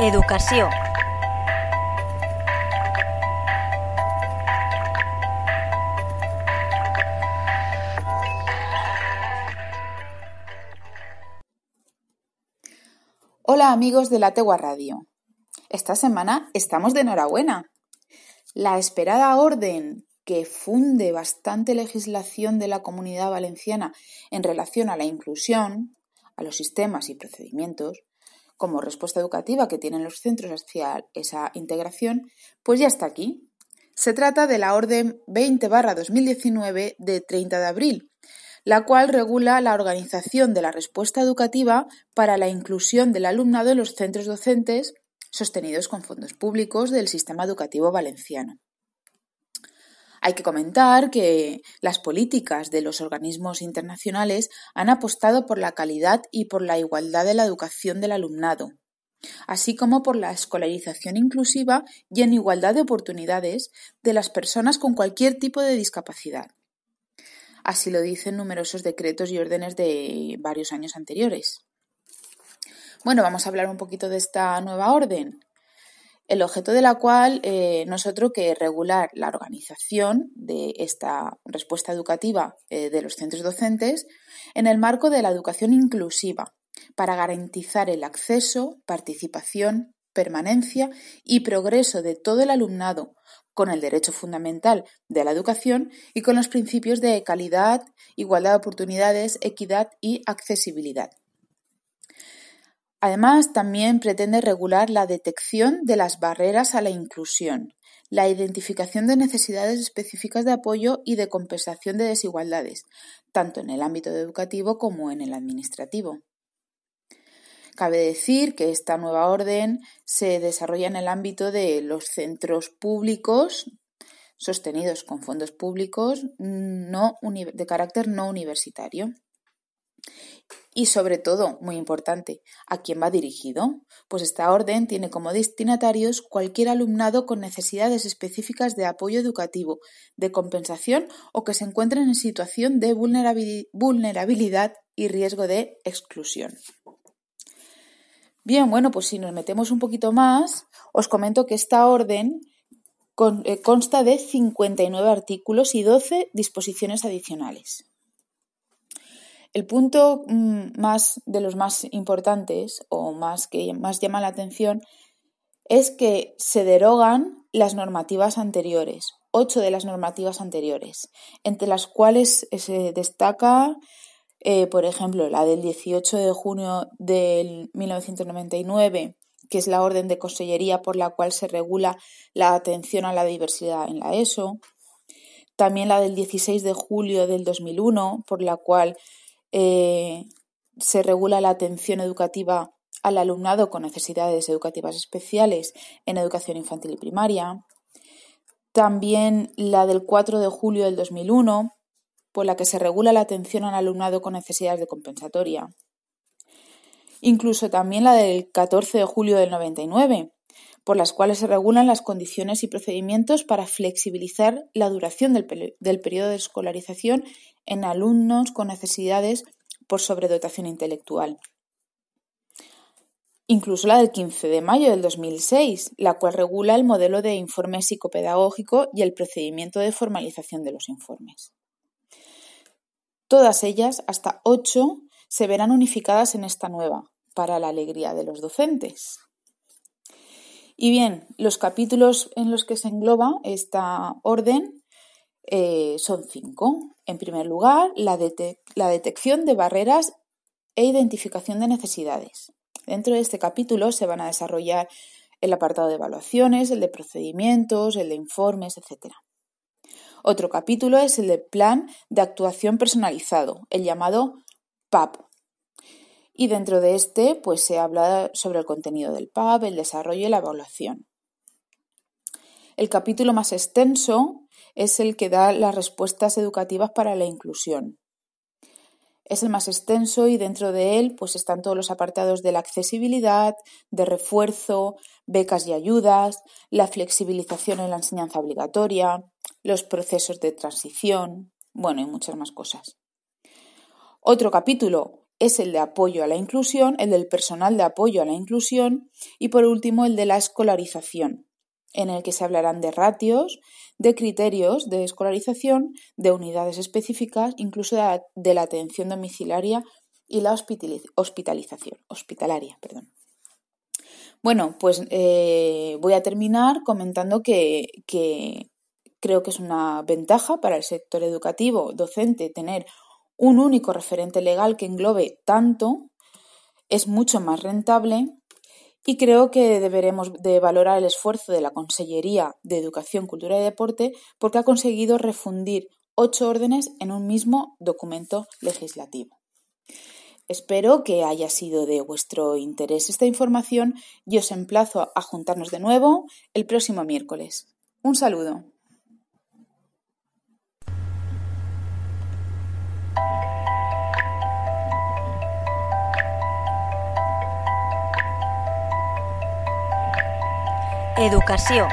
Educació. Hola amigos de la Tegua Radio. Esta semana estamos de enhorabuena. La esperada orden que funde bastante legislación de la comunidad valenciana en relación a la inclusión, a los sistemas y procedimientos, como respuesta educativa que tienen los centros hacia esa integración, pues ya está aquí. Se trata de la Orden 20-2019 de 30 de abril, la cual regula la organización de la respuesta educativa para la inclusión del alumnado en los centros docentes sostenidos con fondos públicos del sistema educativo valenciano. Hay que comentar que las políticas de los organismos internacionales han apostado por la calidad y por la igualdad de la educación del alumnado, así como por la escolarización inclusiva y en igualdad de oportunidades de las personas con cualquier tipo de discapacidad. Así lo dicen numerosos decretos y órdenes de varios años anteriores. Bueno, vamos a hablar un poquito de esta nueva orden el objeto de la cual eh, no es otro que regular la organización de esta respuesta educativa eh, de los centros docentes en el marco de la educación inclusiva, para garantizar el acceso, participación, permanencia y progreso de todo el alumnado con el derecho fundamental de la educación y con los principios de calidad, igualdad de oportunidades, equidad y accesibilidad. Además, también pretende regular la detección de las barreras a la inclusión, la identificación de necesidades específicas de apoyo y de compensación de desigualdades, tanto en el ámbito educativo como en el administrativo. Cabe decir que esta nueva orden se desarrolla en el ámbito de los centros públicos sostenidos con fondos públicos de carácter no universitario. Y sobre todo, muy importante, ¿a quién va dirigido? Pues esta orden tiene como destinatarios cualquier alumnado con necesidades específicas de apoyo educativo, de compensación o que se encuentren en situación de vulnerabilidad y riesgo de exclusión. Bien, bueno, pues si nos metemos un poquito más, os comento que esta orden eh, consta de 59 artículos y 12 disposiciones adicionales. El punto mm, más de los más importantes o más que más llama la atención es que se derogan las normativas anteriores, ocho de las normativas anteriores, entre las cuales se destaca, eh, por ejemplo, la del 18 de junio de 1999, que es la orden de consellería por la cual se regula la atención a la diversidad en la ESO, también la del 16 de julio del 2001, por la cual eh, se regula la atención educativa al alumnado con necesidades educativas especiales en educación infantil y primaria. También la del 4 de julio del 2001, por la que se regula la atención al alumnado con necesidades de compensatoria. Incluso también la del 14 de julio del 99, por las cuales se regulan las condiciones y procedimientos para flexibilizar la duración del, periodo de escolarización en alumnos con necesidades por sobredotación intelectual. Incluso la del 15 de mayo del 2006, la cual regula el modelo de informe psicopedagógico y el procedimiento de formalización de los informes. Todas ellas, hasta ocho, se verán unificadas en esta nueva, para la alegría de los docentes. Y bien, los capítulos en los que se engloba esta orden eh, son cinco. En primer lugar, la, la detección de barreras e identificación de necesidades. Dentro de este capítulo se van a desarrollar el apartado de evaluaciones, el de procedimientos, el de informes, etc. Otro capítulo es el de plan de actuación personalizado, el llamado PAP, y dentro de este, pues se habla sobre el contenido del PAB, el desarrollo y la evaluación. El capítulo más extenso es el que da las respuestas educativas para la inclusión. Es el más extenso y dentro de él pues están todos los apartados de la accesibilidad, de refuerzo, becas y ayudas, la flexibilización en la enseñanza obligatoria, los procesos de transición, bueno, y muchas más cosas. Otro capítulo es el de apoyo a la inclusión, el del personal de apoyo a la inclusión y por último el de la escolarización, en el que se hablarán de ratios, de criterios de escolarización, de unidades específicas, incluso de la, atención domiciliaria y la hospitalización, hospitalaria. Bueno, pues eh, voy a terminar comentando que creo que es una ventaja para el sector educativo docente tener un único referente legal que englobe tanto, es mucho más rentable y creo que deberemos de valorar el esfuerzo de la Consellería de Educación, Cultura y Deporte porque ha conseguido refundir ocho órdenes en un mismo documento legislativo. Espero que haya sido de vuestro interés esta información y os emplazo a juntarnos de nuevo el próximo miércoles. Un saludo. Educació